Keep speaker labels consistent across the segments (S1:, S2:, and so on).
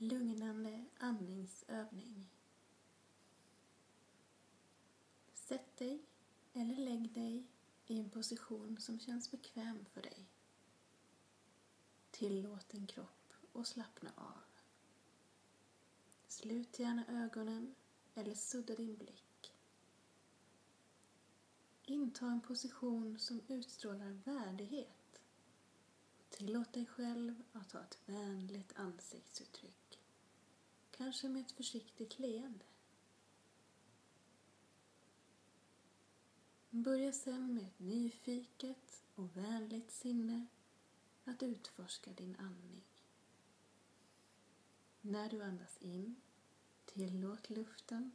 S1: lugnande andningsövning. Sätt dig eller lägg dig i en position som känns bekväm för dig. Tillåt din kropp att slappna av. Slut gärna ögonen eller sudda din blick. Inta en position som utstrålar värdighet. Tillåt dig själv att ha ett vänligt ansiktsuttryck. Kanske med ett försiktigt leende. Börja sedan med ett nyfiket och vänligt sinne att utforska din andning. När du andas in, tillåt luften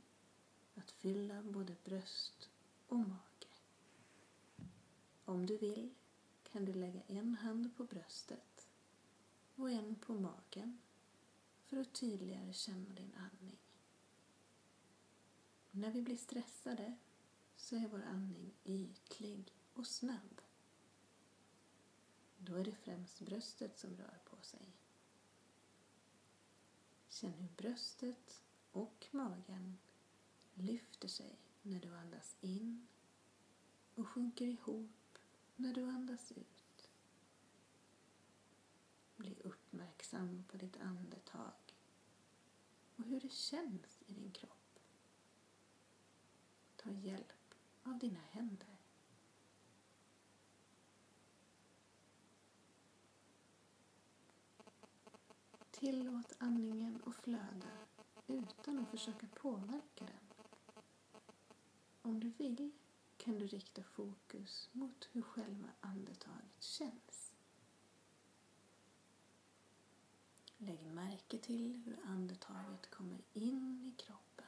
S1: att fylla både bröst och mage. Om du vill kan du lägga en hand på bröstet och en på magen för att tydligare känna din andning. När vi blir stressade så är vår andning ytlig och snabb. Då är det främst bröstet som rör på sig. Känn hur bröstet och magen lyfter sig när du andas in och sjunker ihop när du andas ut. Uppmärksam på ditt andetag och hur det känns i din kropp. Ta hjälp av dina händer. Tillåt andningen att flöda utan att försöka påverka den. Om du vill kan du rikta fokus mot hur själva andetaget känns. Lägg märke till hur andetaget kommer in i kroppen.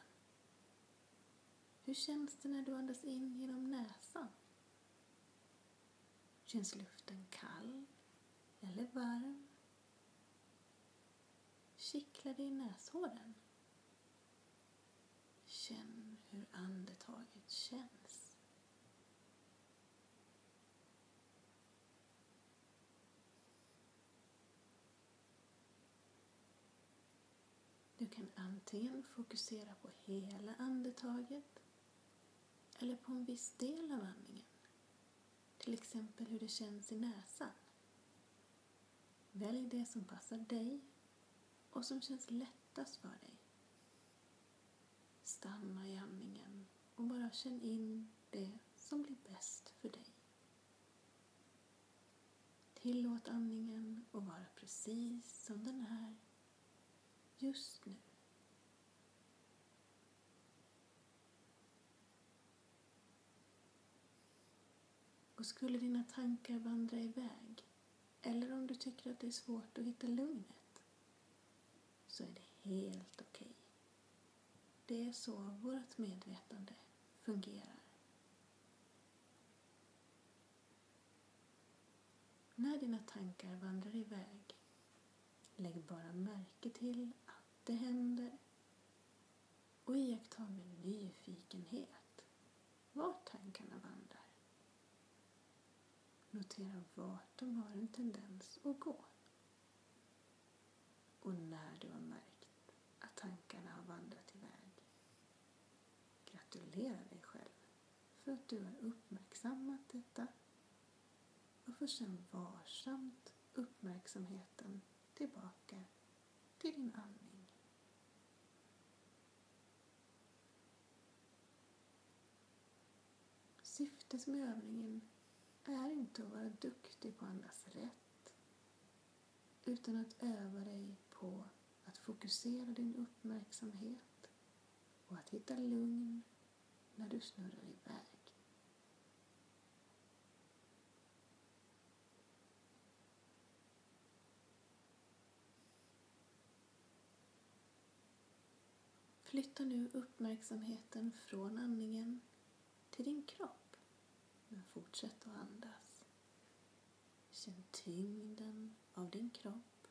S1: Hur känns det när du andas in genom näsan? Känns luften kall eller varm? Kittlar det i näshåren? Känn hur andetaget känns. Du kan antingen fokusera på hela andetaget eller på en viss del av andningen. Till exempel hur det känns i näsan. Välj det som passar dig och som känns lättast för dig. Stanna i andningen och bara känn in det som blir bäst för dig. Tillåt andningen att vara precis som den är just nu. Och skulle dina tankar vandra iväg eller om du tycker att det är svårt att hitta lugnet så är det helt okej. Okay. Det är så vårt medvetande fungerar. När dina tankar vandrar iväg, lägg bara märke till det händer och iaktta med nyfikenhet vart tankarna vandrar. Notera vart de har en tendens att gå. Och när du har märkt att tankarna har vandrat iväg, gratulera dig själv för att du har uppmärksammat detta och för sen varsamt uppmärksamheten tillbaka till din andning. Syftet med övningen är inte att vara duktig på att andas rätt utan att öva dig på att fokusera din uppmärksamhet och att hitta lugn när du snurrar iväg. Flytta nu uppmärksamheten från andningen till din kropp. Men fortsätt att andas. Känn tyngden av din kropp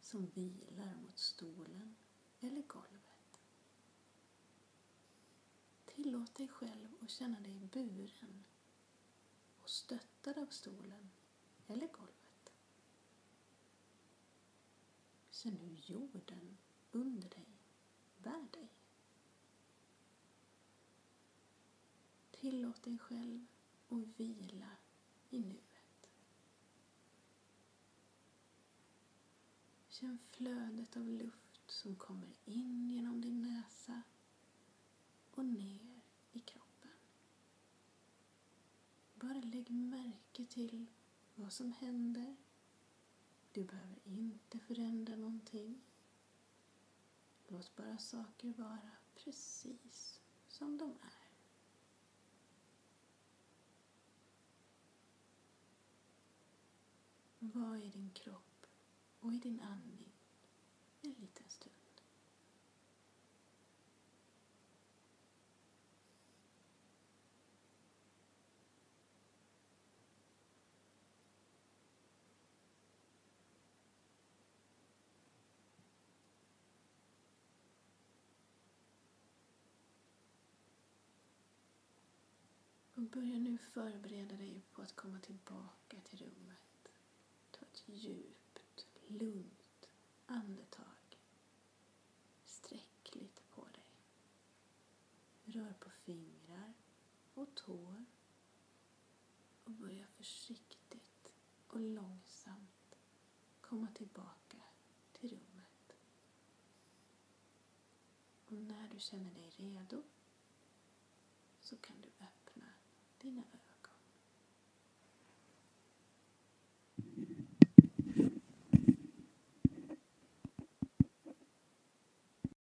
S1: som vilar mot stolen eller golvet. Tillåt dig själv att känna dig buren och stöttad av stolen eller golvet. Känn hur jorden under dig bär dig. Tillåt dig själv att vila i nuet. Känn flödet av luft som kommer in genom din näsa och ner i kroppen. Bara lägg märke till vad som händer. Du behöver inte förändra någonting. Låt bara saker vara precis som de är. Var i din kropp och i din andning en liten stund. Och börja nu förbereda dig på att komma tillbaka till rummet. Ta ett djupt, lugnt andetag. Sträck lite på dig. Rör på fingrar och tår. Och börja försiktigt och långsamt komma tillbaka till rummet. Och när du känner dig redo så kan du öppna dina ögon.